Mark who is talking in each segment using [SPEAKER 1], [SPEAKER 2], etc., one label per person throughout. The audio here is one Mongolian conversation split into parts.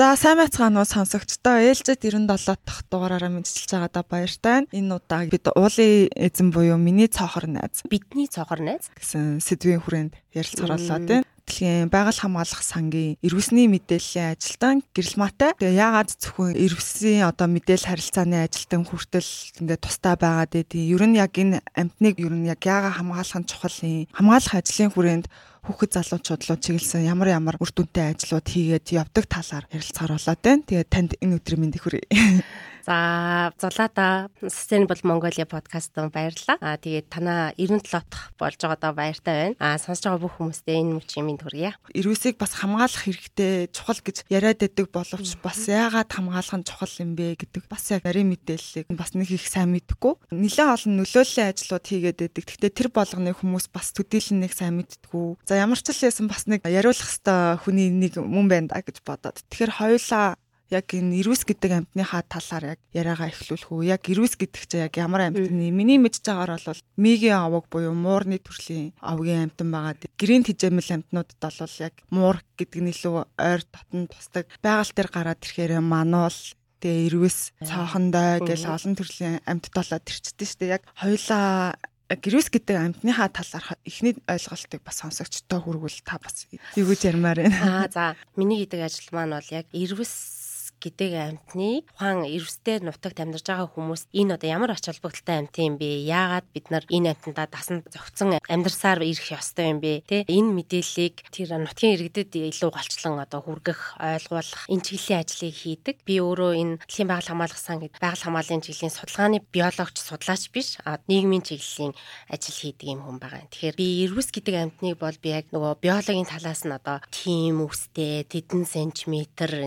[SPEAKER 1] За сайн байцгаана уу сонсогчдоо ээлжид 97 дахь дугаараараа мэдчилж байгаадаа баяртай. Энэ удаа бид уулын эзэн буюу миний цоохор найз
[SPEAKER 2] бидний цоохор найз
[SPEAKER 1] гэсэн сэдвийн хүрээнд ярилцгарууллаа тийм дэлхийн байгаль хамгаалах сангийн ирвэсний мэдээллийн ажилтан гэрэл матай. Тэгээ яагаад зөвхөн ирвэсийн одоо мэдээлэл харилцааны ажилтан хүртэл ингээд тустай байгаад байдгийг ер нь яг энэ амтныг ер нь яг яагаад хамгаалах нь чухал юм. Хамгаалах ажлын хүрээнд хүүхэд залуучууд руу чиглэсэн ямар ямар үр дүнтэй ажлууд хийгээд явдаг талаар ярилцгаар болоод байна. Тэгээд танд энэ өдрийн мэндийг хүргэе.
[SPEAKER 2] За зулаада Sustainable Mongolia подкастт баярлалаа. Аа тэгээд танаа 97 дахь болж байгаадаа баяртай байна. Аа сонсож байгаа бүх хүмүүстээ энэ мөчийн минь хүргье.
[SPEAKER 1] Ирвэсийг бас хамгаалах хэрэгтэй чухал гэж яриад байдаг боловч бас яагаад хамгаалах нь чухал юм бэ гэдэг бас яг нарийн мэдээллийг бас нэг их сайн мэдгүй. Нилээн олон нөлөөллийн ажлууд хийгээд байдаг. Гэхдээ тэр болгоны хүмүүс бас төдийлөн нэг сайн мэддэггүй. За ямар ч л байсан бас нэг яриулах хэвээр хүний нэг мөн байна да гэж бодоод. Тэгэхээр хоёулаа яг энэ ирвэс гэдэг амьтныхаа талаар яг яриагаа эхлүүлэх үү. Яг ирвэс гэдэг чинь яг ямар амьтны миний мэдж байгаагаар бол мигийн аваг буюу муурны төрлийн авгийн амьтан байгаа. Гэрийн тижээмэл амьтнуудад бол яг муур гэдэг нь илүү ойр дотн тусдаг. Байгаль дээр гараад ирэхээр мануул тэгээ ирвэс цаахандаа гэл олон төрлийн амьтд болоод ирчдэг шүү дээ. Яг хоёлаа гэрээс гэдэг амьтныхаа талаарх эхний ойлголтыг бас сонсогчтой хүргүүл та бас юу гэж ярмаар байна.
[SPEAKER 2] Аа за миний гэдэг ажил маань бол яг ирвэс гэдэг амьтны тухайн эрвстэй нутагт амьдарч байгаа хүмүүс энэ одоо ямар ач холбогдолтой амьт юм бэ? Яагаад бид нар энэ амьтандаа дасан зохицон амьдарсаар ирэх ёстой юм бэ? Тэ энэ мэдээллийг тэр нутгийн иргэдэд илүү голчлон одоо хүргэх, ойлгуулах энэ чиглэлийн ажлыг хийдэг. Би өөрөө энэ дэлхийн байгаль хамгаалах сан гэдэг байгаль хамгааллын чиглэлийн судалгааны биологч судлаач биш, нийгмийн чиглэлийн ажил хийдэг юм хүн байгаа. Тэгэхээр би эрвэс гэдэг амьтныг бол би яг нөгөө биологийн талаас нь одоо тим үстэй, тэдэн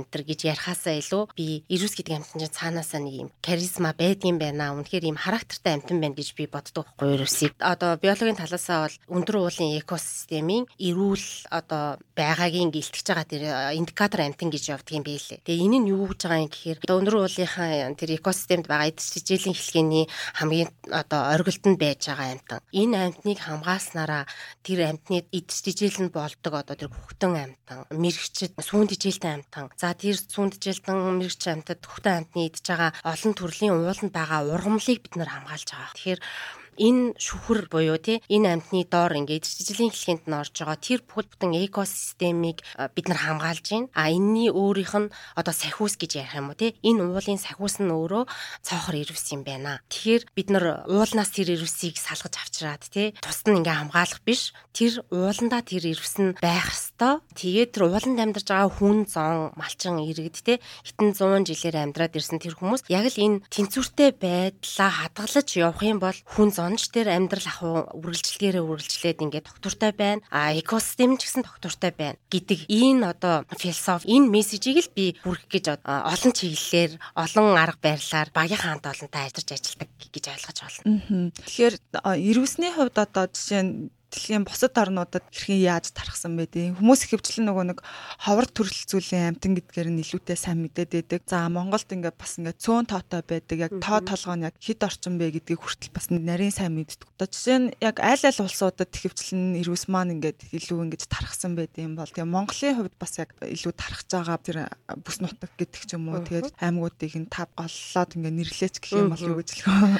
[SPEAKER 2] энэ төр гэж ярихаасаа илүү би ирүүс гэдэг амтан чинь цаанаасаа нэг юм каризма байдгийн байна. Үнэхээр юм характертай амтан байна гэж би боддог байхгүй ирүүсийг. Одоо биологийн талаасаа бол өндөр уулын экосистемийн эрүүл одоо байгаагийн гэлтгэж байгаа тэр индикатор амтан гэж явдаг юм байлээ. Тэгээ энэ нь юу гэж байгаа юм гэхээр өндөр уулынхаа тэр экосистемд байгаа эд жижиглийн хэлхээний хамгийн одоо оргилтонд байж байгаа амтан. Энэ амтныг хамгааснараа тэр амтны эд жижигэл нь болдог одоо тэр хөхтөн амтан, мэрэгчд, сүүн жижигэлтэй амтан. За тэр сүүн жижигэлтэн олон мэрэгч амьтад төхтөн амьтны идж байгаа олон төрлийн ууланд байгаа ургамлыг бид нар хамгаалж байгаа. Тэгэхээр энэ шүхэр буюу тий энэ амьтны доор ингээд жижиглийн хэлхээнд нь орж байгаа тэр бүхэл бүтэн экосистемийг бид нар хамгаалж байна. А энэний өөрийнх нь одоо сахиус гэж ярих юм уу тий энэ уулын сахиус нь өөрөө цоохор ирвс юм байна. Тэгэхээр бид нар уулнаас тэр ирвсийг салгаж авчираад тий тусад нь ингээ хамгаалах биш. Тэр ууландаа тэр ирвс нь байх ёстой. Тэгээд тэр ууланд амьдарч байгаа хүн зон малчин иргэд тий хитэн 100 жилээр амьдраад ирсэн тэр хүмүүс яг л энэ тэнцвэртэй байдлаа хадгалж явах юм бол хүн зон зонж дээр амьдрал ахуй үргэлжлэгээрээ үргэлжлээд ингээд доктортой байна. А экосистем ч гэсэн доктортой байна гэдэг энэ одоо философи энэ мессежийг л би хүргэх гэж олон чиглэлээр олон арга барилаар багийн хаант олонтой ажиллаж ажилладаг гэж ойлгож байна.
[SPEAKER 1] Тэгэхээр ирвэсний хувьд одоо жишээ нь дэлхийн бусад орнуудад хэрхэн яаж тархсан байдیں۔ Хүмүүс ихэвчлэн нөгөө нэг ховор төрөлцүүлэн амтан гэдгээр нь илүүтэй сайн мэдээд байдаг. За Монголд ингээд бас ингээд цөөн тоотой байдаг. Яг тоо толгоо нь яг хэд орчин бэ гэдгийг хүртэл бас нарийн сайн мэддэг. Одоо жишээ нь яг аль аль улсуудад ихэвчлэн ирвэс маань ингээд илүү ингэж тархсан байдیں۔ бол тэгээ Монголын хувьд бас яг илүү тархж байгаа тэр бүс нутаг гэдэг ч юм уу. Тэгээд аймагуудыг нь тав голлоод ингээд нэрлээч гэх юм бол юу гэж л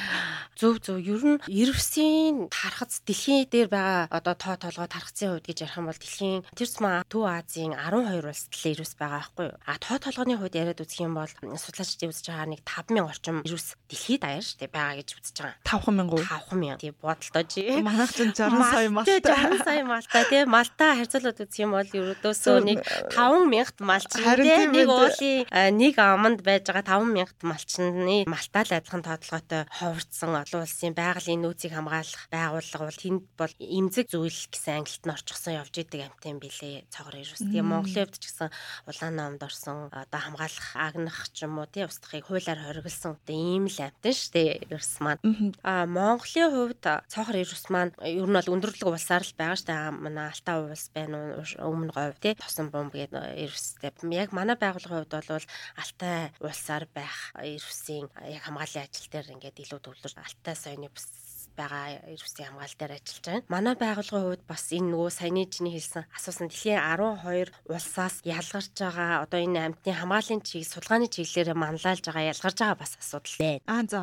[SPEAKER 2] зөв зөв ер нь ирвэсийн тархац дэлхийн дээр байгаа одоо тоо толгой тархацын хувьд гэж ярих юм бол дэлхийн тэр тусмаа Төв Азийн 12 улсад л ирвэс байгаа байхгүй юу? А тоо толгойн хувьд яриад үзэх юм бол судлаачдын үзэж байгаа нэг 5000 орчим ирвэс дэлхийд шүү дээ байгаа гэж үзэж байгаа.
[SPEAKER 1] 5000 уу?
[SPEAKER 2] 5000. Тий бодолтой жи.
[SPEAKER 1] Манайх ч 60 сая малтай.
[SPEAKER 2] 60 сая малтай тий. Малтай харьцуулаад үзэх юм бол ердөөсөө нэг 5000-т малчин тий. Нэг уулын нэг аманд байж байгаа 5000-т малчны малтаа л адилхан тоотлоготой ховрцсон олон улсын байгалийн нөөцийг хамгаалах байгууллага бол тэнд бол им эмзэг зүйл гэсэн англид нь орчихсон явж идэг амт юм билээ цогор ирвс. Тэгээ Монголын хувьд ч гэсэн улаан номд орсон одоо хамгаалах агнах ч юм уу тий устдахыг хуулиар хориглосон одоо ийм л амт нь шүү дээ ирвс маань. Аа Монголын хувьд цогор ирвс маань ер нь бол өндөрлөг улсаар л байгаа дээ. Манай Алтай улс байна өмнө говь тий тосон бомб гэдэг ирвстэй. Яг манай байгууллагын хувьд бол Алтай улсаар байх ирвсийн яг хамгааллын ажил дээр ингээд илүү төвлөрч Алтай соёны байгаа ирвсийн хамгаалал дээр ажиллаж байна. Манай байгууллагын хувьд бас энэ нөгөө саяны чиний хэлсэн асуусан дэлхийн 12 улсаас ялгарч байгаа одоо энэ амьтны хамгааллын чиг судалгааны чиглэлээр манлайлж байгаа ялгарч байгаа бас асуудал байна.
[SPEAKER 1] Аа за.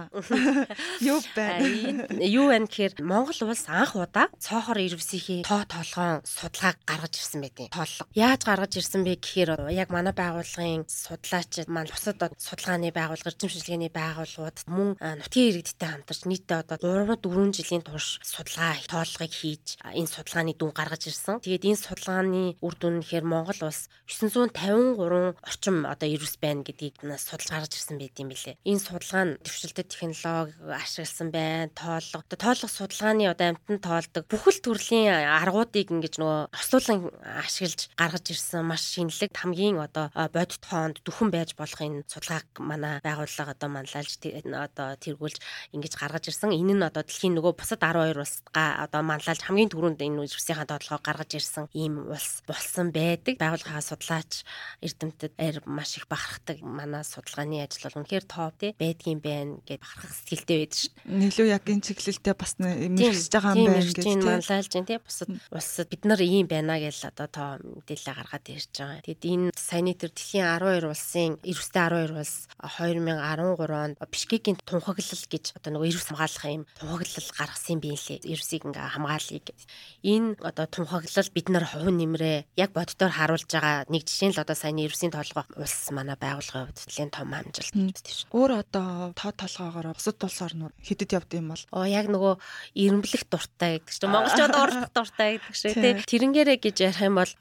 [SPEAKER 1] Юу байна?
[SPEAKER 2] Байна гэхээр Монгол улс анх удаа цоохор ирвсийнхээ тоо толгоон судалгааг гаргаж ирсэн байдیں۔ Тооллого. Яаж гаргаж ирсэн бэ гэхээр яг манай байгууллагын судлаач маань бусад судалгааны байгууллага, эрдэм шилжлэгээний байгууллагууд мөн нутгийн иргэдтэй хамтарч нийтдээ одоо 3 4 жилийн турш судалгаа тоолгыг хийж энэ судалгааны дүн гаргаж ирсэн. Тэгээд энэ судалгааны үр дүн нэхэр Монгол улс 953 орчим одоо ирвэс байна гэдгийг судалж гаргаж ирсэн байт юм билээ. Энэ судалгаа нь дэвшилтэд технологи ашигласан байна. Тоолго. Тоолго судалгааны одоо амтан тоолдог бүхэл төрлийн аргуудыг ингэж нөгөө ослуулан ашиглаж гаргаж ирсэн маш шинэлэг хамгийн одоо бодит хоонд дүхэн байж болох энэ судалгааг манай байгууллага одоо манлайлж одоо тэргүүлж ингэж гаргаж ирсэн. Энэ нь одоо дэлхийн нөгөө бусад 12 улсгаа одоо манлайлж хамгийн түрүүнд энэ үерсийнхаа доотлогоо гаргаж ирсэн ийм улс болсон байдаг. Байгууллагаа судлаач эрдэмтэд маш их бахархдаг. Манай судалгааны ажил бол үнэхээр топ тий байдгийн байна гэд бахархах сэтгэлтэй байдаг шүү
[SPEAKER 1] дээ. Нийлүү яг энэ чиглэлтэй бас мэрэгсэж байгаа юм байна гэж
[SPEAKER 2] тий манлайлж тий бусад улсад бид нар ийм байна гэж одоо тоо мэдээлэл гаргаад ирж байгаа. Тэгэд энэ саяны төр дэлхийн 12 улсын эрсдээ 12 улс 2013 онд Бишкекийн тунхаглал гэж одоо нөгөө эрс хамгаалах юм тунхаглал гаргасан юм билээ. Эрсийг ингээ хамгаалъя гэж. Энэ одоо тунхаглал бид нар хувь нэмрээ яг боддоор харуулж байгаа нэг жишээ л одоо саяны эрсийн толгой улс манай байгууллагын хувьд нэлийн том амжилт
[SPEAKER 1] тийм шүү. Өөр одоо тоо толгоогоор бусад улс орнууд хэдэд явд юм бол?
[SPEAKER 2] Оо яг нөгөө ирэмблэх дуртай гэдэг чинь монголчууд урдах дуртай гэдэг шиг тий. Тэрэнгээрээ гэж ярих юм бол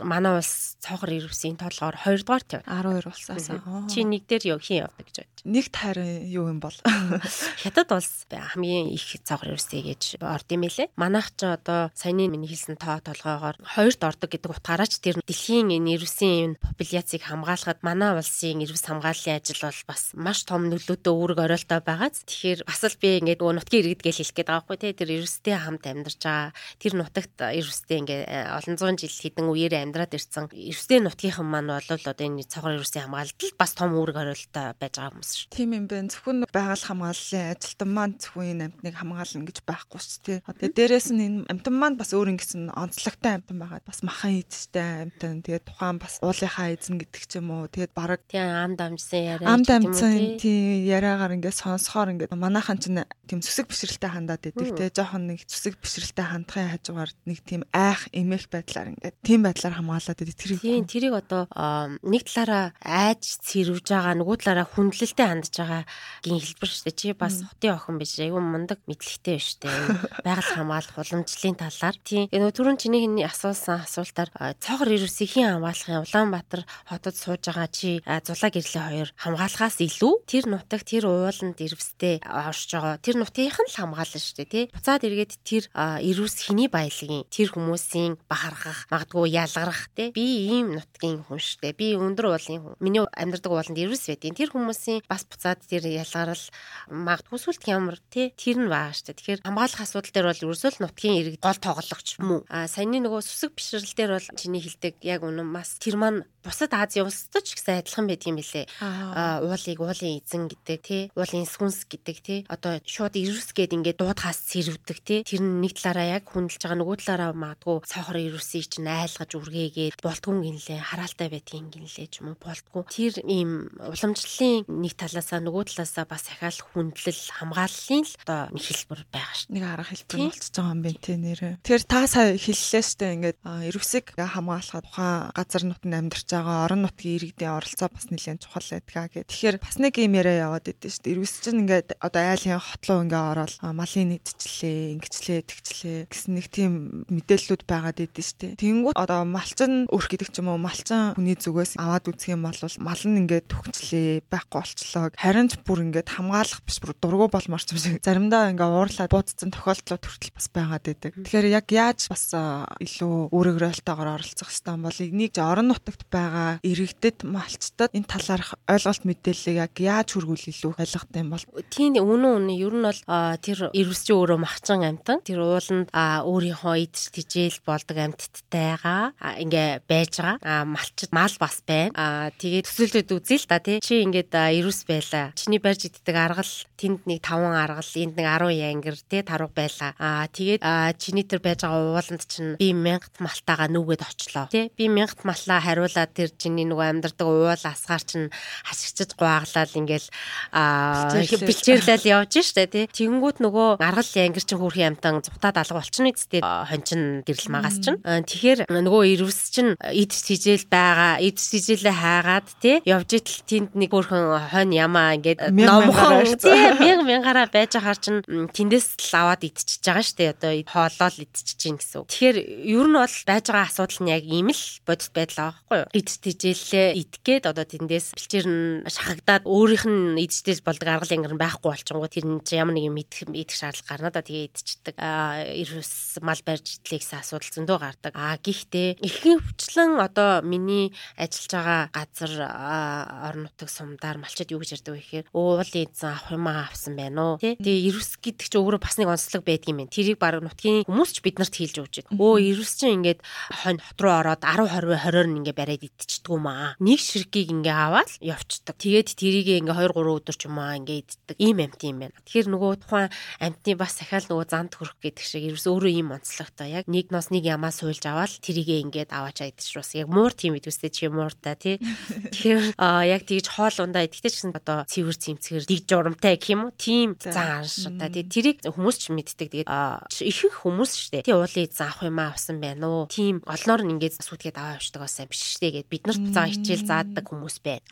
[SPEAKER 2] манай улс цоохор ирвсийн толгоор 2 дугаарт
[SPEAKER 1] яв 12 улсаас
[SPEAKER 2] чи нэг дээр юу хийн явдаг гэж байна
[SPEAKER 1] нэгт харин юу юм бол?
[SPEAKER 2] Хятад улс хамгийн их цоохор ирвсэй гэж орд юм элэ манайх ч одоо саяны миний хэлсэн тоо толгоогоор хоёрт ордог гэдэг утгаараач тэр дэлхийн энэ ирвсийн популяцийг хамгаалахад манай улсын ирвс хамгааллын ажил бол бас маш том нөлөөтэй үүрэг оройлтой байгааз тэгэхээр бас л би ингээд нөгөө нутгийн иргэд гэж хэлэх гээд байгаа байхгүй тий тэр ирвстэй хамт амьдарч байгаа тэр нутагт ирвстэй ингээ э, олон зуун жил хэдэн үеэр амьдраад ирсэн ирвстэй нутгийнхан маань бол одоо энэ цогор ирвсийн хамгаалалт бас том үүрэг оройлтой байж байгаа хүмүүс шүү.
[SPEAKER 1] Тийм юм байна. Зөвхөн байгаль хамгааллын ажилтан маань зөвхөн энэ амтныг хамгаална гэж байхгүй шүү дээ. Тэгээ дээрэс нь энэ амтан маань бас өөр ингэсэн онцлогтой амтан байгаа. Бас махан эзтэй амтан. Тэгээ тухайн бас уулынхаа эзэн гэдэг ч юм уу. Тэгээд бараг
[SPEAKER 2] тийм ам дамжсан яриа.
[SPEAKER 1] Ам дамжсан тийм яриагаар ингээд сонсохоор ингээд манайхан ч тийм зүсэг бишрэлтэй хандаад идэг. Тэгээ жоохон нэг зүсэг бишрэлтэй хандахын хажуугаар нэг тийм айх эмээх байдлаар ингээд тийм байдлаар хамгаалаад идэг.
[SPEAKER 2] Тэрийг тийм тэрийг одоо нэг талаараа айж цэрвж байгаа нөгөө талаараа хүндлэлтэй хандж байгаа гин хэлбэр шүү дээ. Чи бас хотын охин биш. Айгүй мундаг мэдлэгтэй биш дээ. Байгаль хамгаалах уламжлалын талаар. Тийм нөгөө түрүүн чиний хиний асуусан асуултаар цоохор ирвсийн хамгаалахын Улаанбаатар хотод сууж байгаа чи зулаа гэрлийн хоёр хамгаалахаас илүү тэр нутаг тэр ууланд ирвстэй орж байгаа. Тэр нутгийнх нь л хамгаална шүү дээ. Тий. Буцаад эргээд тэр ирвс хиний баялагын тэр хүмүүсийн бахархах магадгүй ялгарах тий. Би ийм нутгийн хүн шүү дээ. Би өндөр уулын хүн. Миний амьдардаг ууланд ирвс байдیں۔ Тэр хүмүүсийн бас буцаад тэр ялгарал магадгүй сүлт ямар тий. Тэр нь байгаа дээ. Тэгэхээр хамгаалах асуудал дээр бол ерөөсөө л нутгийн иргэд гол тоглогч мөн. А саяны нөгөө сүсэг бишрэл дээр бол чиний хэлдэг яг үнэн бас тэр маань бусад Азийн улсад ч гэсэн адилхан байт юм билэ. Аа уулыг уулын эзэн гэдэг тий. Уулын сүнс гэдэг тий. Одоо шууд ирвс гээд ингээд дуудахаас сэрвдэг тий. Тэр нь нэг талаараа яг хүндэлж байгаа нөгөө талаараа магадгүй цохор ирвсийг чинь айлгаж үргээгээд болтгүй гинлээ хараалтай байдгийн гинлээ ч юм уу болтгүй. Тэр ийм уламжлалын нэг талаасаа нөгөө талаасаа бас ахаал хүндлэл хамгааллын л одоо хэлбэр байгаа шүү.
[SPEAKER 1] Нэг арга хэлбэр болчихж байгаа юм байна тий нэрээ. Тэгэхээр та сая хэллээ штэ ингээд ирвсийг хамгаалахад тухайн газар нутанд амьдарч байгаа орон нутгийн иргэдийн оролцоо бас нэлээд чухал байдгаа гэх. Тэгэхээр бас нэг юм яриа яваад идэв шүү дээ. Ирвэс чинь ингээд одоо айлын хотлоо ингээ ороод малын нийтчлээ, ингэчлээ, тэгчлээ гэсэн нэг тийм мэдээллүүд байгаад идэв дээ. Тэнгүүт одоо малчин өрх гэдэг ч юм уу малчин хүний зүгээс аваад үзэх юм бол мал нь ингээд төгчлээ, байхгүй болчлоо. Харин ч бүр ингээд хамгаалах биш бүр дургу болморч юм шиг заримдаа ингээ уурлаад буудсан тохиолдлууд хүртэл бас байгаад идэг. Тэгэхээр яг яаж бас илүү өөрөөрөлтөөр оролцох юм бол энийг орон нутагт байгаа иргэдэд малчтад энэ талаарх ойлголт мэдээллийг яг яаж хүргүүл илүү ойлгохтой юм бол?
[SPEAKER 2] Тийм үнэн үнэн ер нь бол тэр ирвс чи өөрөө махчин амтан тэр ууланд өөрийнхөө идэж тижэл болдог амьтдтайгаа ингээ байж байгаа. Малчд мал бас байна. Тэгээд төсөөлөд үзье л да тий. Чи ингээд ирвс байла. Чиний барьж иддэг аргал тэнд нэг 5 аргал энд нэг таруу янгэр те таруу байла. Аа тэгээд чиний тэр байж байгаа ууланд чинь би мянгат малтаага нүгэд очлоо. Тэ би мянгат маллаа хариулаад тэр чиний нөгөө амьдардаг уул асгаар чинь хашигчж гуаглал ингээл аа бэлчээрлэл явж штэ тий. Тэгэнгүүт нөгөө аргал янгэр чинь хөрхийн амтан зутаад алга болчихно үсттэй хончин гэрэл магаас чинь. Тэгэхээр нөгөө ирвс чинь идс хижээл байгаа идс хижээлээ хайгаад тий явж итэл тэнд нэг хөрхөн хонь ямаа ингээд номхон тий мянга мянгаараа байж ахаар чинь тэндээс л аваад идчихэж байгаа штэ одоо хоолоо л идчихэж гин гэсэн. Тэгэхээр ер нь бол байж байгаа асуудал нь яг ийм л бодит байдал байгаа байхгүй юу? Идс хижээлээ идгээд одоо тэндээс бэлчээр нь шахагдаад өөрийнх нь идсдээс болдог аргал янгар байхгүй болчихгоо тэр нь ямар нэг юм идэх идэх шаардлага гарна да тэгээ идчихдэг. Аа эрс мал барьж идлээ гэсэн асуудал зөндөө гардаг. Аа гэхдээ ихэнх хвчлэн одоо миний ажиллаж байгаа газар орон нутаг сумдаар малчид юу гэж ярьдаг вэ гэхээр уулын эзэн авах юм авсан байна уу Тэгээ эрс гэдэг чинь өөрөө бас нэг онцлог байдаг юм байна. Тэрийг баг нутгийн хүмүүс ч биднэрт хийлж өгч байна өө эрс чинь ингээд хонь хот руу ороод 10 20 20-оор ингээ бариад идчихдэг юм аа нэг ширхгийг ингээ аваад явцдаг тэгээд тэрийг ингээ 2 3 өдөр ч юм аа ингээ иддэг. Ийм амт юм байна. Тэгэхээр нөгөө тухайн амтны бас сахиал нөгөө занд хөрөх гэдэг шиг ерөөс өөрөө ийм онцлогтой. Яг нэг ноос нэг ямаа суйлж аваад тэрийгээ ингээд аваачаа идчихвс яг муур тийм идвэстэй чи мууртай тий. Тэгэхээр яг тэгж хоол ундаа идэхтэй ч гэсэн одоо цэвэр цэмцгэр дэг журамтай гэх юм уу? Тийм зан анштай тий тэрийг хүмүүс ч мэддэг. Тэгээд ихэнх хүмүүс штэ тий уулын заах юм авсан байна уу? Тийм олноор нь ингээд сүтгээд аваа явчихдаг байсан биш штэ гэд бид нарт заа хичээл зааддаг хүмүүс байна.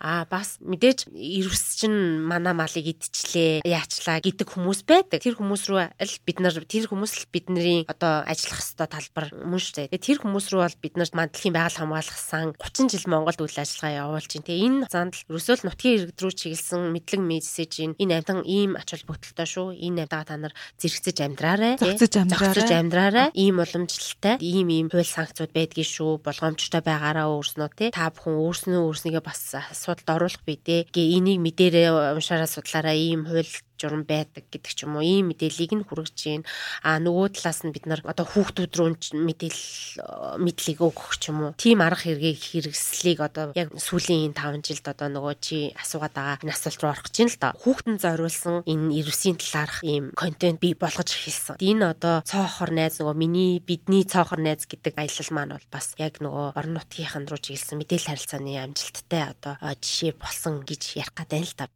[SPEAKER 2] Аа. Бас мэдээж ирвс чинь мана малыг идчихлээ яачлаа гэдэг хүмүүс байдаг. Тэр хүмүүс рүү л бид нар тэр хүмүүс л бидний одоо ажиллах хэвээр талбар мөн штэ тэр хүмүүс рүү бол бид нарт мандлахын байгаль хамгаалах сан 30 жил Монголд үйл ажиллагаа явуулж байна. Те энэ занд ерөөсөө л нутгийн иргэд рүү чиглэсэн мэдлэг мессеж энэ амтан ийм ач холбогдолтой шүү. Энэ амтаа та нар зэрэгцэж амьдраарай
[SPEAKER 1] зогцож амьдраарай
[SPEAKER 2] амьдраарай ийм уламжлалтай ийм ийм хууль санкцууд байдгийн шүү. Болгоомжтой байгаараа өөрснөө те та бүхэн өөрснөө өөрснийгээ бас асуудалд оруулах бий дээ гээ энийг мэдээрээ уншаараа судлаараа ийм хууль журам байдаг гэдэг ч юм уу. Ийм мэдээллийг нь хүргэж гин. А нөгөө талаас нь бид нар одоо хүүхдүүд рүү мэдээлэл мэдлийг өгөх ч юм уу. Тийм арга хэргийг хэрэгслийг одоо яг сүүлийн 5 жилд одоо нөгөө чи асуугаад байгаа энэ асуулт руу орох чинь л да хүүхдэн зориулсан энэ эрүүсийн талаарх ийм контент бий болгож эхэлсэн. Энэ одоо цоохор найз нөгөө миний бидний цоохор найз гэдэг аялал маань бол бас яг нөгөө орон нутгийнхан руу чиглэсэн мэдээлэл харилцааны амжилттай одоо жишээ болсон гэж ярих гэдэг л да.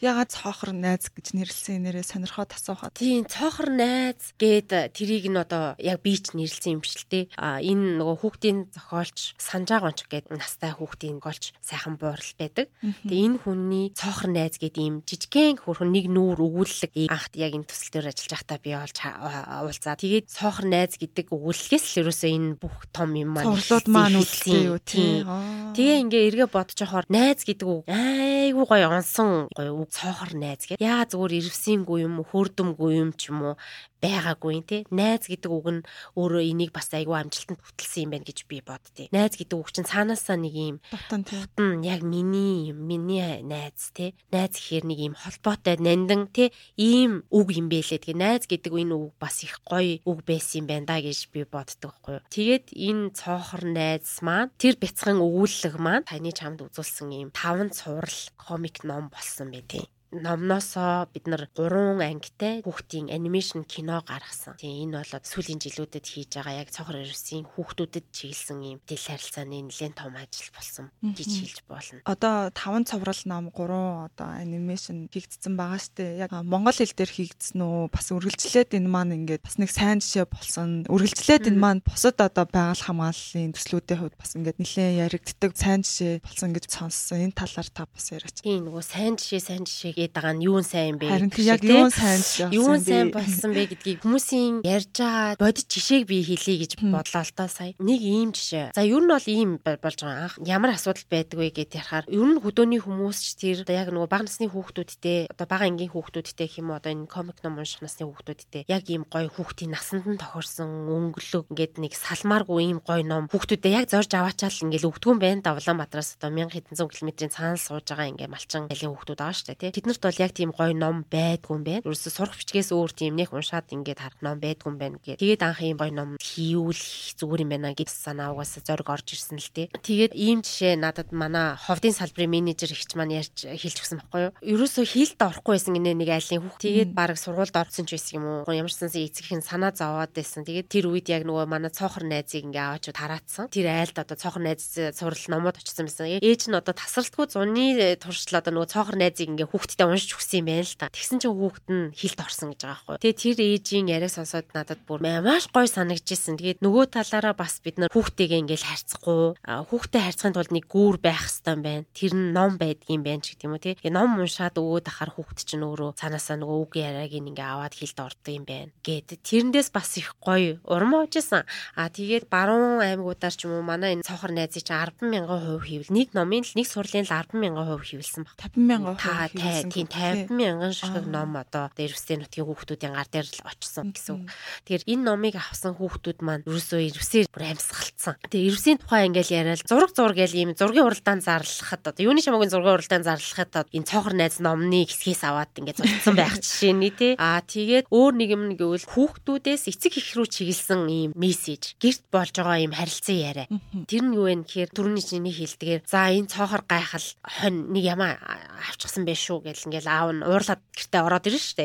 [SPEAKER 1] Ягаад цоохор найз гэж нэрлсэн нэрээ сонирхоод асуухад.
[SPEAKER 2] Тийм цоохор найз гээд тэрийг нь одоо яг би ч нэрлсэн юм шиг л те. А энэ нөгөө хүүхдийн зохиолч Санжаа гонч гээд настай хүүхдийн голч сайхан буурал байдаг. Тэгээ энэ хүний цоохор найз гээд ийм жижигхэн хөрхөн нэг нүүр өгүүлэг анхт яг энэ төсөл дээр ажиллаж байхдаа би олж уулзаа. Тэгээд цоохор найз гэдэг өгүүлэлгээс л ерөөсөө энэ бүх том юм
[SPEAKER 1] маань цоглууд маань үлдсэн юу тийм.
[SPEAKER 2] Тэгээ ингээ эргээ бодож явахаар найз гэдэг үг айгүй гоё онсон гоё үг цоохор найз гэдэг. Яа зүгээр өөр ирвсэнгүй юм хөөрдөмгүй юм ч юм уу байгаагүй тий. Найз гэдэг үг нь өөрөө энийг бас айгүй амжилтанд хөтлсөн юм байна гэж би боддتي. Найз гэдэг үг чинь цаанаасаа нэг юм
[SPEAKER 1] тутан тий.
[SPEAKER 2] Яг миний миний найз тий. Найз гэхээр нэг юм холбоотой нандин тий. Ийм үг юм бэлээ. Тэгээ найз гэдэг энэ үг бас их гоё үг байсан юм байна да гэж би боддог байхгүй юу. Тэгээд энэ цоохор найз маань тэр бяцхан өгүүлэг маань таны чамд үзүүлсэн юм таван цуврал комик ном болсон тий номноосоо бид нар 3 ангитай хүүхдийн анимашн кино гаргасан. Тийм энэ бол сүүлийн жилүүдэд хийж байгаа яг цохор ирсэн хүүхдүүдэд чиглэсэн юм тэл харилцааны нэлээд том ажил болсон гэж хэлж болно.
[SPEAKER 1] Одоо 5 цоврал ном 3 одоо анимашн хийгдсэн байгаа штэ. Яг монгол хэл дээр хийгдсэн үү? Бас үргэлжлээд энэ маань ингээд бас нэг сайн жишээ болсон. Үргэлжлээд энэ маань бусад одоо байгаль хамгааллын төслүүдийн хувьд бас ингээд нэлээд яригддаг сайн жишээ болсон гэж сонссон. Энэ талаар та бас яриач.
[SPEAKER 2] Тийм нөгөө сайн жишээ сайн жишээ гээд байгаа нь юун сайн бэ
[SPEAKER 1] Харин яг юун сайн
[SPEAKER 2] юун сайн болсон бэ гэдгийг хүмүүсийн ярьж байгаа бодит жишээг би хэлье гэж бодлоо л та сая. Нэг ийм жишээ. За ер нь бол ийм болж байгаа. Анх ямар асуудал байдаг вэ гэдээ ярахаар ер нь хөдөөний хүмүүс ч тэр яг нөгөө бага насны хүүхдүүдтэй одоо бага ангийн хүүхдүүдтэй хэм одоо энэ комик ном унших насны хүүхдүүдтэй яг ийм гоё хүүхдийн насанд нь тохирсон өнгөлөг ингээд нэг салмааргүй ийм гоё ном хүүхдүүдэд яг зорж аваачаал ингээд өгдгөн байна да Улаанбаатараас одоо 1000 хэдэн зуун километрийн цаанал сууж байгаа ингээд малчин айлын хүүхдүүд байгаа дээ тий биднэрт бол яг тийм гоё ном байдгүй юм байна. Ерөөсө сурах бичгээс өөр тийм нэг уншаад ингээд харах ном байдгүй юм байна гэд. Тэгээд анх ийм гоё ном хийвэл зүгээр юм байна гэж санаа угаасаа зориг орж ирсэн л тээ. Тэгээд ийм жишээ надад манай ховдын салбарын менежер ихч маань ярьж хэлж өгсөн байхгүй юу? Ерөөсө хийлд орохгүй байсан гинэ нэг айлын хүүхд. Тэгээд баг сургуульд орсон ч байсан юм уу? Ямарсан эцэгхэн санаа зовоод байсан. Тэгээд тэр үед яг нөгөө манай цоохор найзыг ингээ аваачуд хараацсан. Тэр айлд одоо цоохор найз сурал номууд очсон байсан. Ээж нь одоо тасралтгүй зуны туршил одоо нөгөө цоохор найзыг ингээ хүүхдтэй уншиж өгсөн юм байна л та. Тэгсэн чинь хүүхд нь хилд орсон гэж байгаа байхгүй. Тэгээ тэр ээжийн яриаг сонсоод надад бүр маш гоё санагдчихсэн. Тэгээд нөгөө талаараа бас бид нар хүүхдтэйгээ ингээл харьцахгүй хүүхдтэй харьцахын тулд нэг гүүр байх хэрэгтэй юм байна. Тэр нь ном байдгийн байна ч гэдэг юм уу тий. Ном уншаад өгөөд ахаар хүүхд чинь өөрөө цаанаасаа нөгөө үг яриаг ингээ аваад хилд ордог юм байна. Гэт тэрэндээс бас их гоё урам уужсэн. А тэгээд баруун аймагуудаар ч юм уу манай энэ цохор найзыг чинь 10 мянган хувь хийвэл нэг номын л нэг сурлын л 10 мянган хувь хийвэлсэн баг.
[SPEAKER 1] 50 мянган
[SPEAKER 2] хувь хийвэлсэн. Тийм 50 мянган шиг ном одоо дээрвстэй нутгийн хүүхдүүдийн гар дээр л очсон гэсэн үг. Тэгэхээр энэ номыг авсан хүүхдүүд маань ерөөсөө ирвсээр бүр амьсгалцсан. Тэгээ ирвсийн тухай ингээл яриад зураг зур гэл ийм зургийн уралдаан зарлахад одоо юуны шамаагийн зургийн уралдаан зарлахад энэ цоохор найз номны хэсгээс аваад ингээд зурцсан байх жишээ нь тий. Аа тэгээд өөр нэг юм гэвэл хүүхдүүдээс эцэг их рүү чиглэсэн ийм мессеж гэрт болж байгаа ийм харилцан яриа. Тэр нь юу вэ гэхээр түрүүний чиний хэлдгээр за энэ цоохор гайхал хонь нэг ямаа авчихсан байх шүү гэл ингээл аав нь уурлаад гэртээ ороод ирнэ штэ.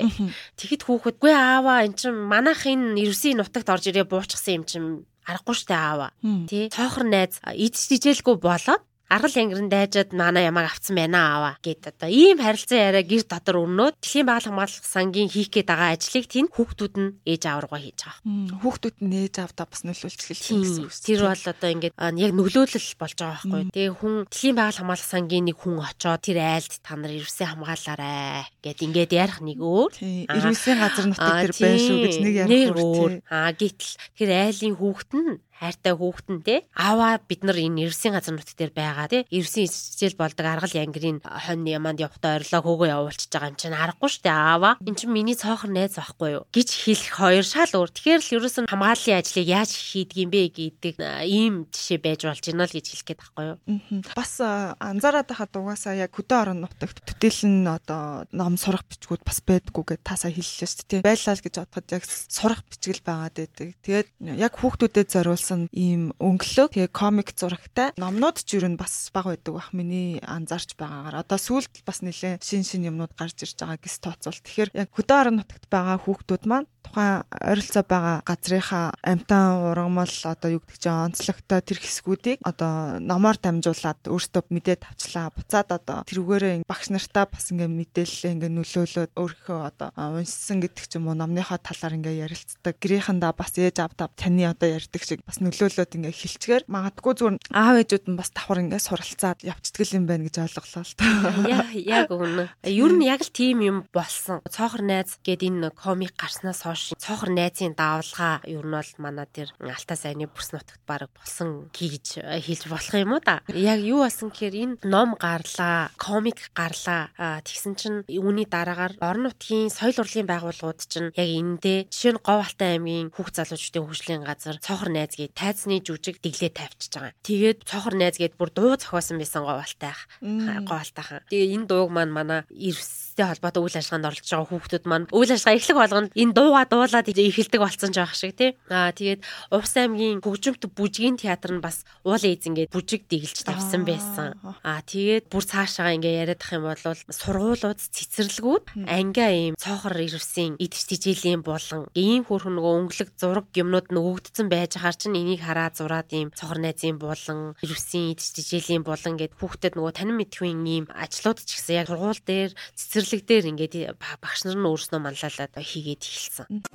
[SPEAKER 2] Тэгэхэд хүүхэд гүй ааваа эн чин манайх энэ ерөөсийн нутагт орж ирээ буучсан юм чин аргагүй штэ аава. Тий. Цоохор найз идчихжээлгүй болоод аргал янгиран дайжаад манай ямааг авцсан байна аваа гэд одоо ийм харилцан яриа гэр дотор өрнөөд дэлхийн байгаль хамгаалах сангийн хийх гээд байгаа ажлыг тэнд хүүхдүүд нь ээж аваргаа хийж байгаа.
[SPEAKER 1] Хүүхдүүд нь ээж авдаа бас нөлөөлж хэлсэн гэсэн үг.
[SPEAKER 2] Тэр бол одоо ингээд яг нөлөөлөл болж байгаа байхгүй. Тэгээ хүн дэлхийн байгаль хамгаалах сангийн нэг хүн очоод тэр айлд та нар ирвсээ хамгаалаарай гэд ингээд ярих нэг өөр.
[SPEAKER 1] Ирвсийн газар нутаг тэр байна шүү гэж нэг ярих өөр.
[SPEAKER 2] Аа гítэл тэр айлын хүүхэд нь хайртай хүүхдэн те. Аваа бид нар энэ Эрсийн газар нутг дээр байгаа те. Эрсийн хичээл болдог аргал янгирийн хонь яманд явахдаа орилоо хөөгөө явуулчихж байгаа юм чинь аргагүй штэ аваа эн чинь миний цоохор найз байхгүй юу? Гэж хэлэх хоёр шал өөр. Тэгэхээр л ерөөс нь хамгааллын ажлыг яаж хийдэг юм бэ гэдэг ийм жишээ байж болж байна л гэж хэлэх гээд байхгүй юу?
[SPEAKER 1] Бас анзаараад байхад угаасаа яг хөдөө орон нутагт төдийлэн одоо ном сурах бичгүүд бас байдгүй гэд таасаа хэллээ штэ тий байлаа л гэж бодоход яг сурах бичгэл байгаад байдаг. Тэгээд яг хүүхдүүдэд зориулсан гаргасан ийм өнгөлөг. Тэгээ комик зурагтай. Номнууд ч юу н бас баг байдаг бах. Миний анзаарч байгаагаар. Одоо сүүлд бас нэлээ шин шин юмнууд гарч ирж байгаа гэс тооцвол. Тэгэхээр яг хөдөө орон нутагт байгаа хүүхдүүд маань тухайн ойролцоо байгаа газрынхаа амтан ургамал одоо юу гэдэг чинь онцлогтой тэр хэсгүүдийг одоо номоор дамжуулаад өөртөө мэдээд авчлаа. Буцаад одоо тэрүүгээрээ багш нартаа бас ингээ мэдээлэл ингээ нөлөөлөөд өөрийнхөө одоо уншсан гэдэг ч юм уу номныхоо талаар ингээ ярилцдаг. Гэрийнхэндээ бас ээж авдаа таны одоо ярьдаг шиг бас нөлөөлөөд ингээ хилчгээр магадгүй зүгээр аав ээжүүд нь бас давхар ингээ суралцаад явцдаг юм байна гэж ойлголоо л та.
[SPEAKER 2] Яг үнэ. Ер нь яг л тийм юм болсон. Цоохор найз гээд энэ комик гарснаас хойш цоохор найзын давлгаа ер нь бол манай тэр Алтай сайны бүс нутагт баг болсон гэж хэлж болох юм уу да. Яг юу болсон гэхээр энэ ном гарлаа, комик гарлаа. Тэгсэн чинь үүний дараагаар орон нутгийн соёл урлагийн байгууллагууд чинь яг эндээ жишээ нь Говь Алтай аймгийн хүүхд залуучдын хөгжлийн газар цоохор найз гээд тайзны жүжиг дэглээ тавьчихж байгаа. Тэгээд цоохор найз гээд бүр дуу зохиосон байсан Говь Алтайх. Говь Алтайхан. Тэгээ энэ дууг маань манай Ирс бизнестэй холбоотой үйл ажиллагаанд оролцож байгаа хүүхдүүд маань үйл ажиллагаа эхлэх болгонд энэ дууга дуулаад эхэлдэг болсон ч байх шиг тий. Аа тэгээд Увс аймгийн хөгжимт бүжгийн театр нь бас уул эзэнгээд бүжиг дэглэж тавьсан байсан. Аа тэгээд бүр цаашаа ингээ яриад ах юм бол сургуулиуд цэцэрлэгүүд ангиа ийм цоохор ирвсийн идэж тижээлийн болон ийм хөрхөн нөгөө өнгөлөг зураг юмнууд нөгөгдсөн байж хаар чинь энийг хараа зураад ийм цохор найзын болон ирвсийн идэж тижээлийн болон гэд хүүхдэд нөгөө танин мэдхүйн ийм ажлууд ч гэсэн яг сургууль дээр цэцэр цэцэрлэг дээр ингээд багш нар нь өөрснөө манлайлаад хийгээд эхэлсэн.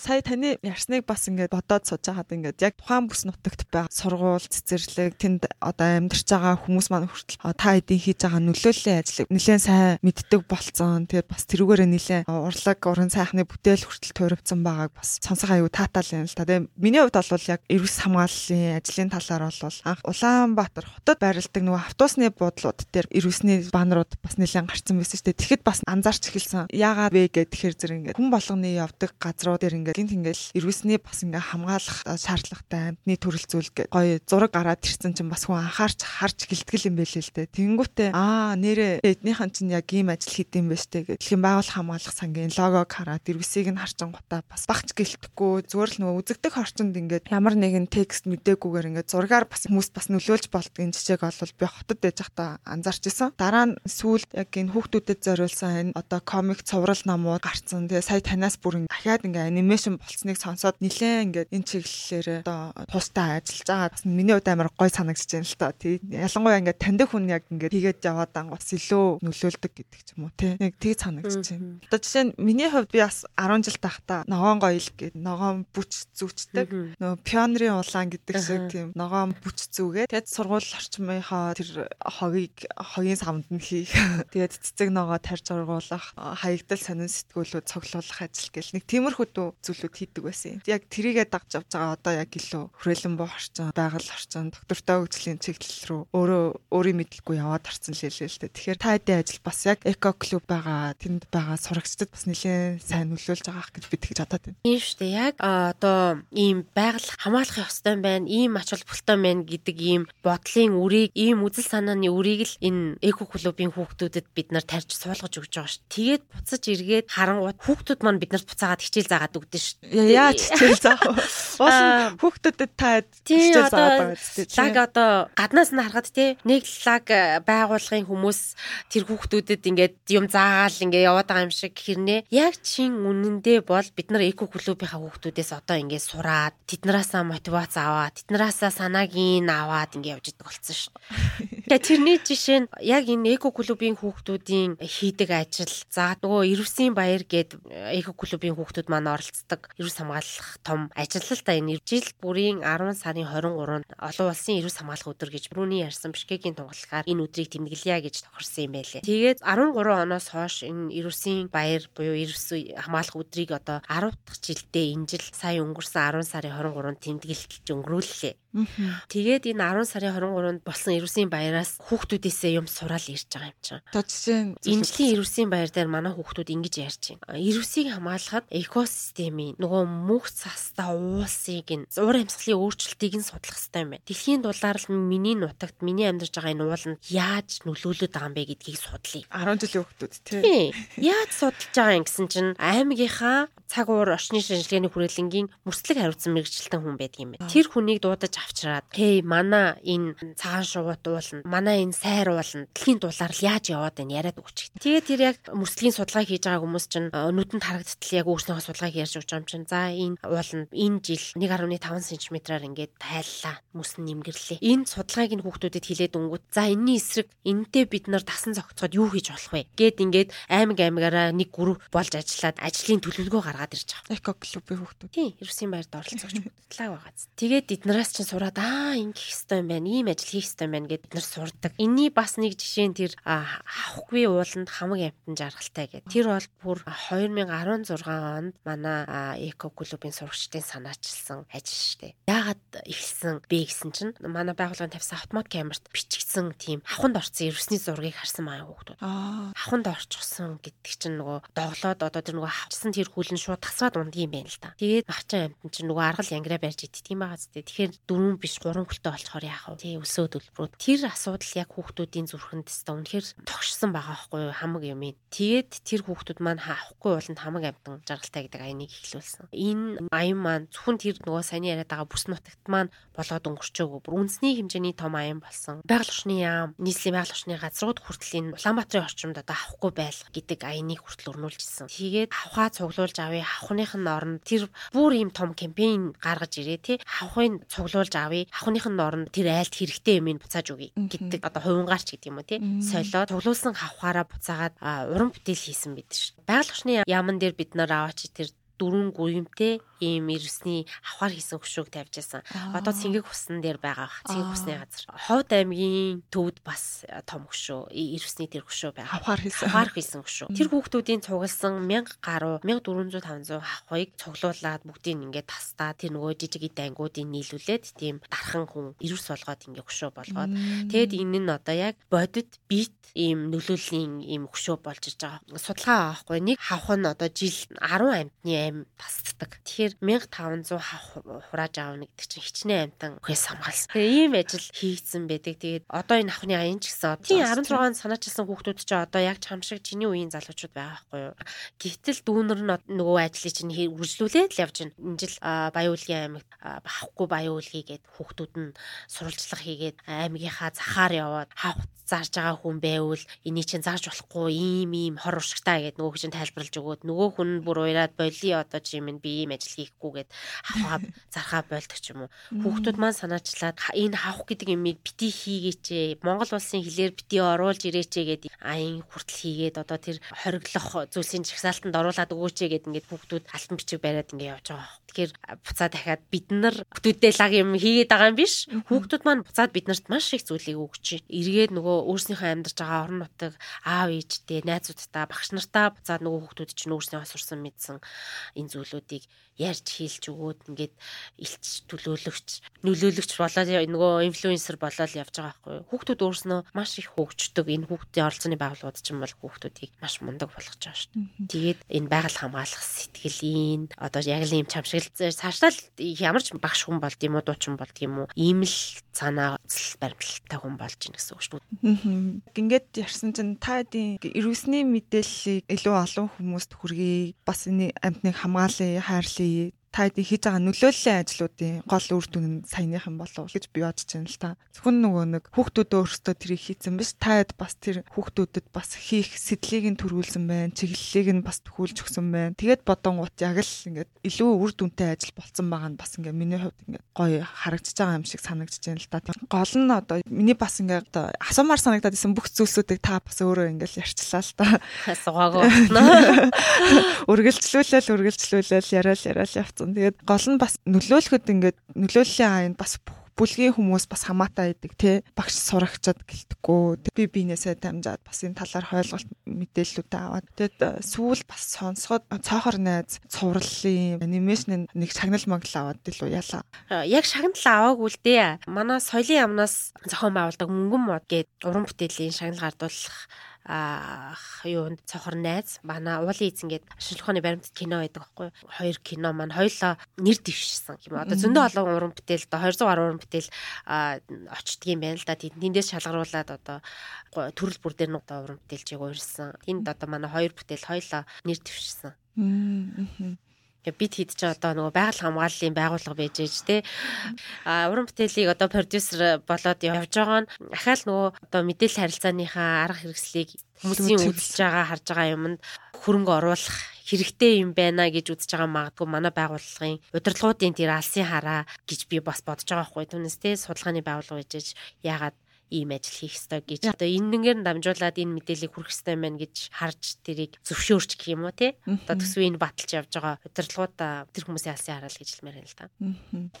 [SPEAKER 1] Сая таны ярьсныг бас ингээд бодоод сууж байгаад ингээд яг тухайн бүс нутагт байгаа сургууль, цэцэрлэг тэнд одоо амьдарч байгаа хүмүүс маань хүртэл та эдийн хийж байгаа нөлөөллийн ажлыг нэлээд сайн мэддэг болцсон. Тэгээд бас тэрүүгээрээ нэлээд урлаг, уран сайхны бүтээл хүртэл туурвцсан байгааг бас сонсох аюу таатай юм л та. Тэгээд миний хувьд бол яг эрүүс хамгааллын ажлын талаар бол анх Улаанбаатар хотод байрладаг нөгөө автобусны буудлууд дээр эрүүсний банерууд бас нэлээд гарцсан байсан шүү дээ. Тэгэхэд бас анзаарч эхэлсэн. Яагаад вэ тэгэхээр зэрэг ингээд хүн болгоны явдаг газрууд дээр ингээд гинт ингээд эрүүсний бас ингээд хамгаалах шаардлагатай амтны төрөл зүйл гоё зураг гараад ирсэн чинь бас хүн анхаарч харж гэлтгэл юм байлээ л дээ. Тэнгүүтээ аа нэрээ эднийхэн чинь яг ийм ажил хийдэм байж тээ гэх юм байгуулах хамгаалах сангийн логог хараад эрүүсийг нь харчин гутаа бас багч гэлтэхгүй зүгээр л нөгөө үзэгдэх орчинд ингээд ямар нэгэн текст мэдээгүйгээр ингээд зургаар бас хүмүүс бас нөлөөлж болдгийн жишээг олвол би хотод байж байхдаа анзаарч исэн. Дараа нь сүүлд яг энэ хүүхдүүдэд зориулсан энэ одоо комик цуврал намууд гарцсан. Тэгээ сая танаас бүр дахиад ингээ анимашн болцсныг сонсоод нилээн ингээ энэ чиглэлээр одоо тустай ажиллаж байгаа. Бас миний хувьд амар гой санагдаж байна л та. Тий. Ялангуяа ингээ таньдаг хүн яг ингээ хийгээд яваад ан бас илүү нөлөөлдөг гэдэг ч юм уу тий. Нэг тийг санагдаж байна. Одоо жишээ нь миний хувьд би бас 10 жил тахта ногоон гоёл гэдэг ногоон бүч зүүчдэг. Нөгөө пионерын улаан гэдэг шиг тийм ногоон бүч зүүгээд тэгэд сургууль орчмынхаа тэр хогийг хогийн самд нь хийх. Тэгээд цэцэг ногоо тарж ургуулах, хаягдал сонин сэтгүүлүүд цоглуулах ажил гэл нэг тиймэрхүү зүйлүүд хийдэг байсан юм. Яг тэрийгэ дагж авч байгаа одоо яг илүү хүрээлэн боо орчин, байгаль орчин, доктортой хөгжлийн чиглэл рүү өөрөө өөрийн мэдлэггүй яваад харсан л хэлээ л дээ. Тэгэхээр та хэдийн ажил бас яг эко клуб байгаа, тэнд байгаа сурагчдад бас нэлээд сайн нөлөөлж байгаа гэж би тэгж бодоод байна.
[SPEAKER 2] Тийм шүү дээ. Яг одоо ийм байгаль хамгаалах ёстой байна, ийм ач холбогдолтой байна гэдэг ийм бодлын үрийг, ийм үзэл санааны үрийг л энэ эко клубын хүүхдүүдэд бид нар тарьж суулгаж өгч байгаа шүү. Тэгээд буцаж эргээд харангуут хүүхдүүд маань биднэрт буцаагаад хичээл заагаад өгдөн шүү.
[SPEAKER 1] Яаж хичээл заах вэ? Уул хүүхдүүдэд та хичээл байгаа
[SPEAKER 2] үстэй. Лаг одоо гаднаас нь харахад те нэг лаг э, байгуулгын хүмүүс тэр хүүхдүүдэд ингээд юм заагаал ингээд яваад байгаа юм шиг хэрнээ яг чин үнэндээ бол бид нар эко клубийнхаа хүүхдүүдээс одоо ингээд сураад тэднээсээ мотивац аваад тэднээсээ санаагийн аваад ингээд явж идэг болсон шүү. Тэгээ тэрний жишээ нь яг энэ эко клубын хүүхдүүдийн хийдэг ажил. За нөгөө Ирвсийн баяр гээд эко клубын хүүхдүүд маань оролцдог. Ирвс хамгаалах том ажил л та энэ жил бүрийн 10 сарын 23-нд олон улсын ирвс хамгаалах өдөр гэж Брүний ярьсан Бишкекийн тунгалахаар энэ өдрийг тэмдэглэе гэж тохирсон юм байлээ. Тэгээд 13 оноос хойш энэ ирвсийн баяр буюу ирвс хамгаалах өдрийг одоо 10 дахь жилдээ энэ жил сая өнгөрсөн 10 сарын 23-нд тэмдэглэлж өнгөрүүллээ. Тэгээд энэ 10 сарын 23-нд болсон Ирүсийн баяраас хүүхдүүдээсээ юм сураал ирж байгаа юм чинь.
[SPEAKER 1] Нь
[SPEAKER 2] Инжлийн Ирүсийн баяр дээр манай хүүхдүүд ингэж ярьж байна. Ирүсийг хамгаалахад экосистемийн нөгөө мөнх цастаа уулсыг ин уур амьсгалын өөрчлөлтийг нь судлах хэрэгтэй юм байна. Дэлхийн дулаар л миний нутагт миний амьдарч байгаа энэ ууланд яаж нөлөөлөд байгаа юм бэ гэдгийг судлаа.
[SPEAKER 1] 10 жилийн хүүхдүүд тий.
[SPEAKER 2] Яаж судалж байгаа юм гэсэн чинь аймгийнхаа цаг уур орчны шинжилгээний хүрээлэнгийн мөрслөг хариуцсан мэрэгчлэлтэн хүн байдаг юм байна. Тэр хүнийг дуудаж авчираад "Хей, манай энэ цагаан шувууд уулна. Манай энэ сайр уулна. Дэлхийн дулаар л яаж яваад байна яриад өгч. Тэгээд тэр яг мөрслөгийн судалгаа хийж байгаа хүмүүс чинь нүдэнд харагдтал яг өөрснөө судалгааг ярьж өгч байгаа юм чинь. За энэ уулна энэ жил 1.5 см-аар ингээд тайллаа. Мөс нь нэмгэрлээ. Энэ судалгааг нь хүүхдүүдэд хилээд өнгөт. За энэний эсрэг энэтэй бид нар дасан зохицоход юу хийж болох вэ? Гэт ингээд аймаг аймагаараа нэг групп болж ажиллаад ажлын төлөвлөгөө гаргаад ирж байгаа.
[SPEAKER 1] Эко клубын хүүхдүүд.
[SPEAKER 2] Тийм, Ерөөсийн байрд оролцогч хүүхдлаа байгаа. Тэгээд эднээс чинь сураад аа ингэх хэвээр юм байна. Ийм ажил хийх хэвээр байна гэд бид нар сурдаг. Энийний бас нэг жишээ нь тэр авахгүй ууланд хамаг амтан жаргалтай гэдэг. Тэр бол бүр 2016 онд манай эко клубын сурагчдын санаачилсан ажил штэ. Яагаад ихсэн бэ гэсэн чинь манай байгууллагын тавьсан автомат камерт бичигдсэн тийм аваханд орсон ерөсний зургийг харсан маань хүүхдүүд. Аваханд орчихсон гэдэг чинь нөгөө доглоод одоо тэр нөгөө хавчсан тэр хүлэн шууд тасраад ундгийн байна л та. Тэгээд авчин амтан чинь нөгөө аргал янграа барьж идэх тийм байгаа зү. Тэгэхээр дөрвөн биш гурван хүлтэй болчоор яах вэ? Тий өсөө төлбөрүүд. Тэр асуудал яг хүүхдүүдийн зүрхэнд тест үнэхээр тогшсон байгаа байхгүй юу? Хамаг юм ин. Тэгээд тэр хүүхдүүд маань авахгүй ууланд хамаг амтан жаргалтай гэдэг аяныг эхлүүлсэн. Энэ аян маань зөвхөн тэр нөгөө сайн яриад байгаа бүс нутагт маань болоод өнгөрчөөгөө бүр үндэсний хэмжээний том аян болсон. Байгаль орчны яам, нийслэлийн байгаль орчны газрууд хүртэл энэ Улаанбаатарын орчимд одоо авахгүй байлга гэдэг аяныг хүртэл өрнүүлжсэн. Тэгээд авахаа цуглуулж авъя авахных нь оронд тэр бүр ийм том кампайн гаргаж ирээ тий авахыг цуглуулж авъя авахных нь оронд тэр айлт хэрэгтэй юм буцааж өгье гэдэг. Одоо хувингарч гэдэг юм уу тий? Солио цуглуулсан авахаараа буцаагаад уран бүтээл хийсэн бид ш. Байгаль орчны яамн дээр бид нар аваач тэр дөрвөн гуймтэй ийм ирвсний авахар хийсэн хөшөөг тавьж байсан. Одоо цэнгэг хусан дээр байгаа бах. Цэнгэг хусны газар. Ховд аймгийн төвд бас э, том хөшөө, ирвсний тэр хөшөө байгаа.
[SPEAKER 1] Авахар хийсэн.
[SPEAKER 2] Авахар хийсэн хөшөө. Тэр хүүхдүүдийн цугалсан 1000 гаруй 1400 500 авахыг цуглуулад бүгдийг ингээд тастаа тэр нөгөө жижиг ид ангуудыг нийлүүлээд тийм дархан хүн ирвс болгоод ингээд хөшөө болгоод тэгэд энэ нь одоо яг бодит бит ийм нөлөөллийн ийм хөшөө болж иж байгаа. Судалгаа авахгүй нэг хавх нь одоо жил 10 амтны аим тасддаг. Тэгэхээр 1500 хавх хурааж аавна гэдэг чинь хичнээн амтан үхээс хамгаалсан. Тэгээ ийм ажил хийгдсэн байдаг. Тэгээд одоо энэ авахны аян ч гэсэн тийм 16-нд санаачилсан хүүхдүүд ч одоо яг чам шиг чиний үеийн залуучууд байгаа байхгүй юу. Гэтэл дүүнер нь нөгөө ажлыг чинь үргэлжлүүлээд л явж байна. Энэ жил Баяуулгийн аймагт бахахгүй Баяуулгий гээд хүүхдүүд нь сурвалжлага хийгээд аймгийнхаа захаар яваад хавх зарж байгаа хүн байвал энийг чинь зарж болохгүй ийм ийм хор уршигтай гэд нөгөө хүн тайлбарлаж өгөөд нөгөө хүн бүр уяраад боли одоо чи минь би ийм ажил хийхгүйгээд хавхаа зархаа болдог ч юм уу. Хүүхдүүд маань санаачлаад энэ хавх гэдэг юмыг бити хийгээч Монгол улсын хэлээр бити оруулж ирээч гэд аян хүртэл хийгээд одоо тэр хориглох зүйлсийн жагсаалтанд оруулаад өгөөч гэд ингээд хүүхдүүд алтан бичиг бариад ингээд явж байгаа. Тэгэхээр буцаа дахиад бид нар хүүхдүүдээ лаг юм хийгээд байгаа юм биш. Хүүхдүүд маань буцаад биднэрт маш их зүйлийг өгч. Эргээд нөгөө өөрсдийнхөө амьдарч байгаа орон нутаг аав ээжтэй, найзуудтай, багш нартаа буцаад нөгөө хүүхдүүд чинь өөрснөө сурсан мэдсэн энэ зүйлүүдийг ярьж хийлж өгөөд ингээд илч төлөөлөгч, нөлөөлөгч болоод нөгөө инфлюенсер болоод явж байгаа байхгүй юу. Хүүхдүүд өөрснөө маш их хөгждөг. Энэ хүүхдийн оролцооны байгууллагууд ч юм бол хүүхдүүдийг маш мундаг болгож байгаа шүү дээ. Тэгээд энэ байгаль хамгаалах сэтгэлийн одоо яг л ийм чамшигл цаашлал ямар ч багш хүн болд юм уу, дуучин болд юм уу. Ийм л санаа баримталтай хүн болж ийн гэсэн үг шүү дээ.
[SPEAKER 1] Ингээд ярьсан чинь та эдийн ирвэсний мэдээллийг илүү олон хүмүүст хүргэе. Бас энэ амьтныг хамгаалъя, хайрлая та хэдий хийж байгаа нөлөөллийн ажлуудын гол үр дүн нь саяныхан болов гэж би бодож байна л та. Зөвхөн нөгөө нэг хүүхдүүд өөрсдөө тэрийг хийцэн биш та хэд бас тэр хүүхдүүдэд бас хийх сэтлийг нь төрүүлсэн байна. Чиглэлийг нь бас төхүүлж өгсөн байна. Тэгээд бодонгууд яг л ингээд илүү үр дүнтэй ажил болцсон байгаа нь бас ингээд миний хувьд ингээд гоё харагдаж байгаа юм шиг санагдаж байна л та. Гол нь одоо миний бас ингээд одоо асуумаар санагдаад исэн бүх зүйлсүүдийг та бас өөрөө ингээд ярьчлаа л та.
[SPEAKER 2] Сугаагаа.
[SPEAKER 1] Үргэлжлүүлээл үргэлжлүүлээл яриад яриад явц болсон. Тэгээд гол нь бас нөлөөлөхөд ингээд нөлөөллийн аянд бас бүлгийн хүмүүс бас хамаатай байдаг тий багш сурагчаад гэлтггүй би биенээсээ дамжаад бас энэ талаар хойлголт мэдээллүүдээ аваад. Тэгэд э, сүүл бас сонсоход цоохор найз цувралын анимашн нэг шагнал мангал аваад илүү яла.
[SPEAKER 2] Э, яг шагнал аваагүй л дээ. Манай соёлын яамнаас зохион байгуулдаг мөнгөн мод гээд уран бүтээлийн шагнал гардуулах а юу цохор найз? Манай уулын эзэнгээд шинжилгээний баримтат кино байдаг байхгүй хоёр кино маань хоёлоо нэр дэвшсэн юм одоо зөндөө олон уран бүтээл одоо 200 гаруй уран бүтээл юм байна л да. Тэндээс шалгаруулад одоо төрөл бүр дээр нь одоо уран бүтээлчийг уурсан тэнд одоо манай хоёр бүтээл хоёлоо нэр дэвшсэн бид хэд ч одоо нөгөө байгаль хамгааллын байгууллага байж ээж те. А уран бүтээлийг одоо продюсер болоод явж байгаа нь ахаал нөгөө одоо мэдээлэл харилцааныхаа арга хэрэгслийг хүмүүсийн үзэж байгаа харж байгаа юмд хөрөнгө оруулах хэрэгтэй юм байна гэж үзэж байгаа магадгүй манай байгууллагын удирдлагуудын тэр алсын хараа гэж би бас бодож байгаа байхгүй түүнээс те. Судалгааны байгууллага гэж яагаад ийм ажил хийх ёстой гэж одоо энэ нэгээр дамжуулаад энэ мэдээллийг хүргэх ёстой байна гэж харж тэрийг зөвшөөрч гэх юм уу те одоо төсвийн баталж явж байгаа удирдлагууд тэр хүмүүсийн алсын хараал гэж хэлмээр байна л да.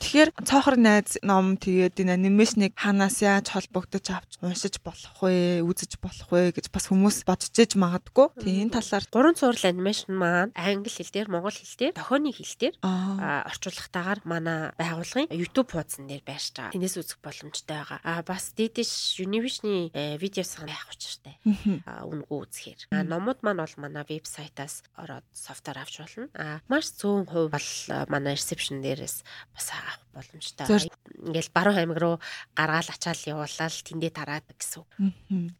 [SPEAKER 1] Тэгэхээр цоохор найз ном тэгээд энэ анимашныг ханаас яаж холбогдож авч уншиж болох вэ, үзэж болох вэ гэж бас хүмүүс бодож иж магадгүй. Тийм энэ талаар
[SPEAKER 2] гурван цуврал анимашн маань англи хэл дээр, монгол хэл дээр, дохионы хэл дээр орчуулгатаагаар манай байгууллагын YouTube хуудсан дээр байршиж байгаа. Тэнэс үзэх боломжтой байгаа. А бас дээдэш Univision-ы э, видеос байх учиртай. Үнгүү үзэхээр. А номууд маань бол манай вебсайтаас ороод софтвер авч болно. А маш зүүн хувь бол манай reception дээрээс бас авах боломжтой. Ингээл баруун аймаг руу гаргаал ачаал явуулаад тэндээ тараад гэсэн.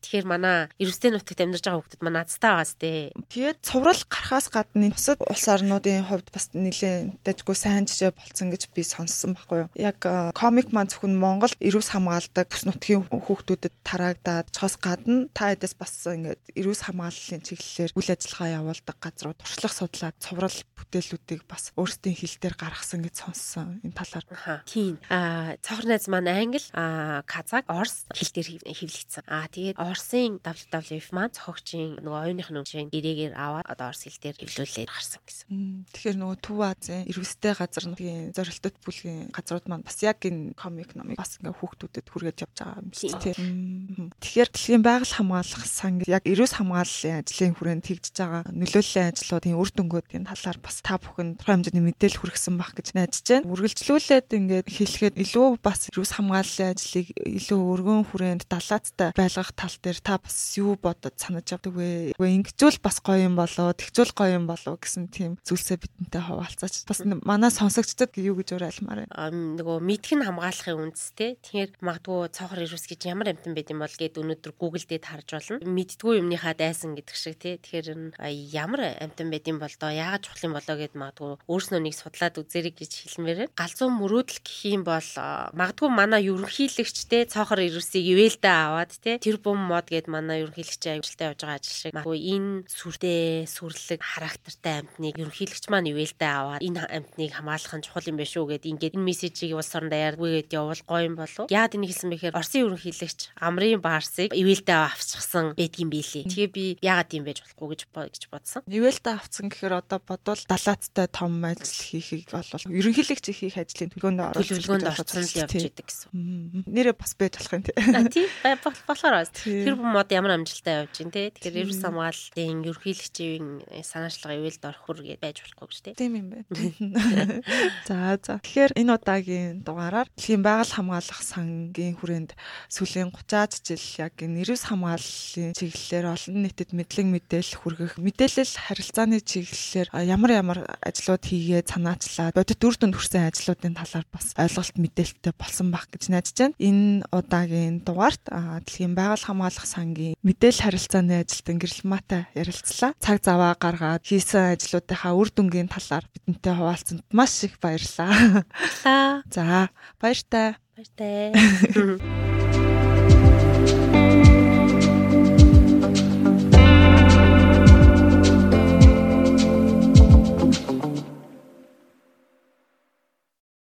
[SPEAKER 2] Тэгэхээр манай эрдэстэй нутагт амьдарч байгаа хүмүүс манай азтай байгаас тээ.
[SPEAKER 1] Тэгээд цуврал гарахаас гадна бусад улс орнуудын хувьд бас нэлээд дэжгүй сайн жишээ болцсон гэж би сонссон байхгүй юу. Яг комик маань зөвхөн Монгол эрүүс хамгаалдаг бүс нутгийн хүүхдүүдэд тараагдаад чос гадна та эдээс бас ингээд эрүүс хамгааллын чиглэлээр үйл ажиллагаа явуулдаг газрууд туршлага судлаад цуврал бүтээлүүдийг бас өөрсдийн хил дээр гаргасан гэж сонссон энэ талаар.
[SPEAKER 2] Тийм. Аа цохор найз маань англи, а казак, орс хэл дээр хэвлэгдсэн. А тэгээд Орсын WWF маань цохогчийн нөгөө оюуных нь жишээ гэрээгээр аваад одоо орс хэл дээр хэвлүүлээд гарсан гэсэн.
[SPEAKER 1] Тэгэхээр нөгөө Төв Азийн эрвэстэй газар нэг зорилттой бүлгийн газрууд маань бас яг энэ комик номыг бас ингээ хүүхдүүдэд хүргэж явж байгаа юм шиг тийм. Тэгэхээр дэлхийн байгаль хамгаалах сан яг эрүүс хамгааллын ажлын хүрээнд тэгжиж байгаа нөлөөллийн ажлуудын үр дүнгуудын талаар бас та бүхэн тодорхой хэмжээний мэдээлэл хүргэсэн байх гэж найдаж байна. Үргэлжлүүлээд ингээд хэлэхэд илүү бас эрүүс хамгааллын ажлыг илүү өргөн хүрээнд далаацтай байлгах тал дээр та бас юу бодож санаж авдаг вэ? Үгүй ингэжүүл бас гоё юм болоо, тэгжүүл гоё юм болоо гэсэн тийм зүйлсээ бидэнтэй хаваалцаач. Бас манай сонсогчдод юу гэж уриалмаар
[SPEAKER 2] байна. Нөгөө мэдхэн хамгаалахын үндэстэй. Тэгэхээр магадгүй цоохор эрүүс гэж ямар амтан байд юм бол гээд өнөөдөр Google дээр харж болно. Мэддгүй юмныхаа дайсан гэдэг шиг тий. Тэгэхээр ямар амтан байд юм бол доо яагаад чухал юм болоо гэд магадгүй өөрснөө нэг судлаад үзэрэй гэж хэлмээр. Галзуу мөрөөдөл гэх юм бол магадгүй манай ерөнхийлөгчтэй цоохор эрүүсийг ивэлдэ аваад тий тэр бум мод гэд манай ерөнхийлөгч ажилтаа явж байгаа ажил шиг магадгүй энэ сүртэй сүрлэг характертай амтныг ерөнхийлөгч маань ивэлдэ аваад энэ амтныг хамгаалах нь чухал юм байна шүү гэд ингээд энэ мессежийг улс орнд яаргүй гэд явуул гоё юм болов. Яагаад энийг хэлсэн бэхээр Оросын ерөнхийлөгч амрын баарсыг ивэлдэ авчихсан байдгийн биелээ. Тэгээ би яагаад юм байж болохгүй гэж гэж бодсон.
[SPEAKER 1] Ивэлдэ авцсан гэхээр одоо бодвол далаацтай том ажил хийхийг бол ерөнхийлөгч хийх ажлын төлгөөнд
[SPEAKER 2] орцсон л явж идэг гэсэн.
[SPEAKER 1] Нэрээ бас байж болох юм тий.
[SPEAKER 2] Тий болохоор тэр мод ямар амжилттай явж байна тий. Тэгэхээр эрс хамгааллын ерөнхийлөгчийн санаачлага ивэлд орохур гэж байж болохгүй гэж тий.
[SPEAKER 1] Тийм юм байна. За за. Тэгэхээр энэ удаагийн дугаараар дэлхийн байгаль хамгаалах сангийн хүрээнд сүүлийн 30-аад жил яг энэ эрс хамгааллын чиглэлээр олон нийтэд мэдлэг мэдээлэл хүргэх мэдээлэл харилцааны чиглэлээр ямар ямар ажлууд хийгээд санаачлаад бодит үр дүнд хүрсэн ажлуудын талаар бас ойлголт мэдээлэлтэй болсон байх гэж найдаж байна. Энэ удаагийн дугаарт дэлхийн байгаль хамгаалах сангийн мэдээлэл харилцааны ажилтан гэрэл матай ярилцлаа. Цаг заваа гаргаад хийсэн ажлуудынхаа үр дүнгийн талаар бидэнтэй хуваалцсанд маш их.
[SPEAKER 2] Баярлалаа.
[SPEAKER 1] За баяртай.
[SPEAKER 2] Баяртай.